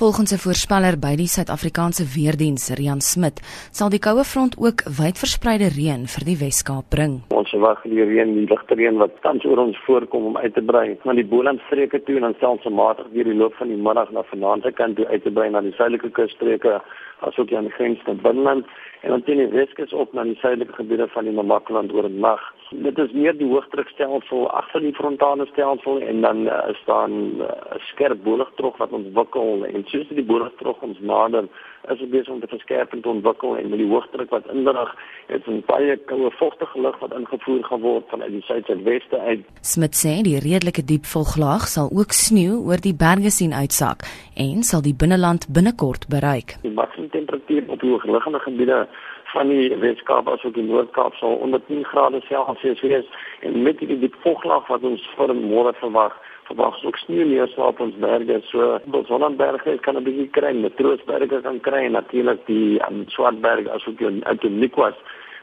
Volgens 'n voorspeller by die Suid-Afrikaanse Weerdiens, Rian Smit, sal die koue front ook wydverspreide reën vir die Wes-Kaap bring. Ons verwag die reën, die ligte reën wat tans oor ons voorkom om uit te brei na die Bolandstreke toe en dan selfs matig deur die loop van die middag na vanaand se kant toe uit te brei na die suidelike kusstreke asook aan die grens met Binneland en dan teen die Weskus op na die suidelike gebiede van die Namakwaland oor nag. Dit is meer die hoogdrukstelsel agter die frontale stelsel en dan uh, staan eh, 'n uh, skerp boligtrog wat ontwikkel en soos die boligtrog ons nader is dit besig om te verskerp en te ontwikkel en met die hoogdruk wat indrag het 'n baie koue vochtige lug wat ingevoer gaan word vanuit die suidsuidweste uit. Smit sê die redelike diep volglaag sal ook sneeu oor die berge sien uitsak en sal die binneland binnekort bereik. Die maksimum temperatuur op die hoogliggende gebiede van die Weskaap asook die Noord-Kaap sal onder 10 grade Celsius wees en met die diep vochtlaag wat ons vir môre verwag verwag ook sneeu neerslaap op ons berge so op Sonnenberge kan 'n bietjie kry met Troostberge kan kry en natuurlik die um, Swartberg asook die Outeniquas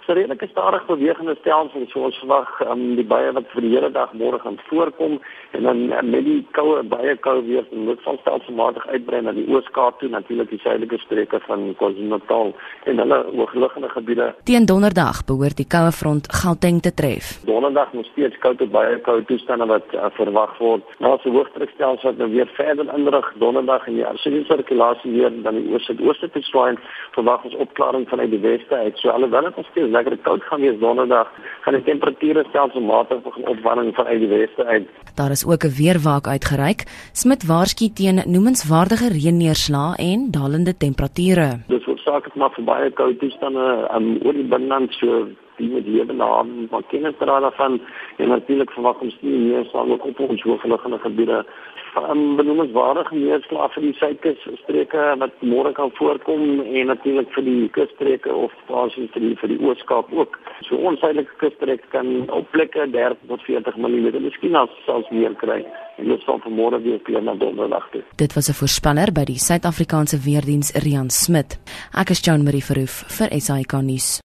'n redelike stadig bewegende stelsel so ons verwag um, die baie wat vir die hele dag môre gaan voorkom en dan uh, met die koue baie koue weer en dit sal stelselmatig uitbrei na die Oos-Kaap toe natuurlik die suidelike streke van KwaZulu-Natal en hulle hoogliggende gebiede. Teen Donderdag behoort die koue front Gauteng te tref. Donderdag nog steeds koud tot baie koue toestande wat uh, verwag word. As die hoogdrukstelsel wat nou weer verder indrig Donderdag en die absolute sirkulasie weer dan die oos-suidooste toe swaai, verwag ons opklaring vanuit die weste uit. So alhoewel dit nog steeds lekker koud gaan wees donderdag, gaan die temperature stelselmatig begin opwarming vanuit die weste uit. Daar is ook 'n weerwaak uitgereik. Smit waarsku teen noemenswaardige reënneerslae en dalende temperature. Dis hoofsaaklik maar vir baie koue toestande um, oor die binneland so die met lewe naam, maar kennis daarvan en natuurlik verwag ons nie meer sal ook op ons hoogliggende gebiede um, benoemenswaardige neerslag vir die suidkus streke wat môre kan voorkom en natuurlik vir die kusstreke of basies vir die vir die Ooskaap ook. So ons suidelike kusstrek kan op plekke 30 tot 40 mm miskien selfs meer kry en dit sal vanmôre weer klim na donderdag toe. Dit was 'n voorspeller by die Suid-Afrikaanse Weerdiens Rian Smit. Ek is Jean Marie Verhoef vir SAK nuus.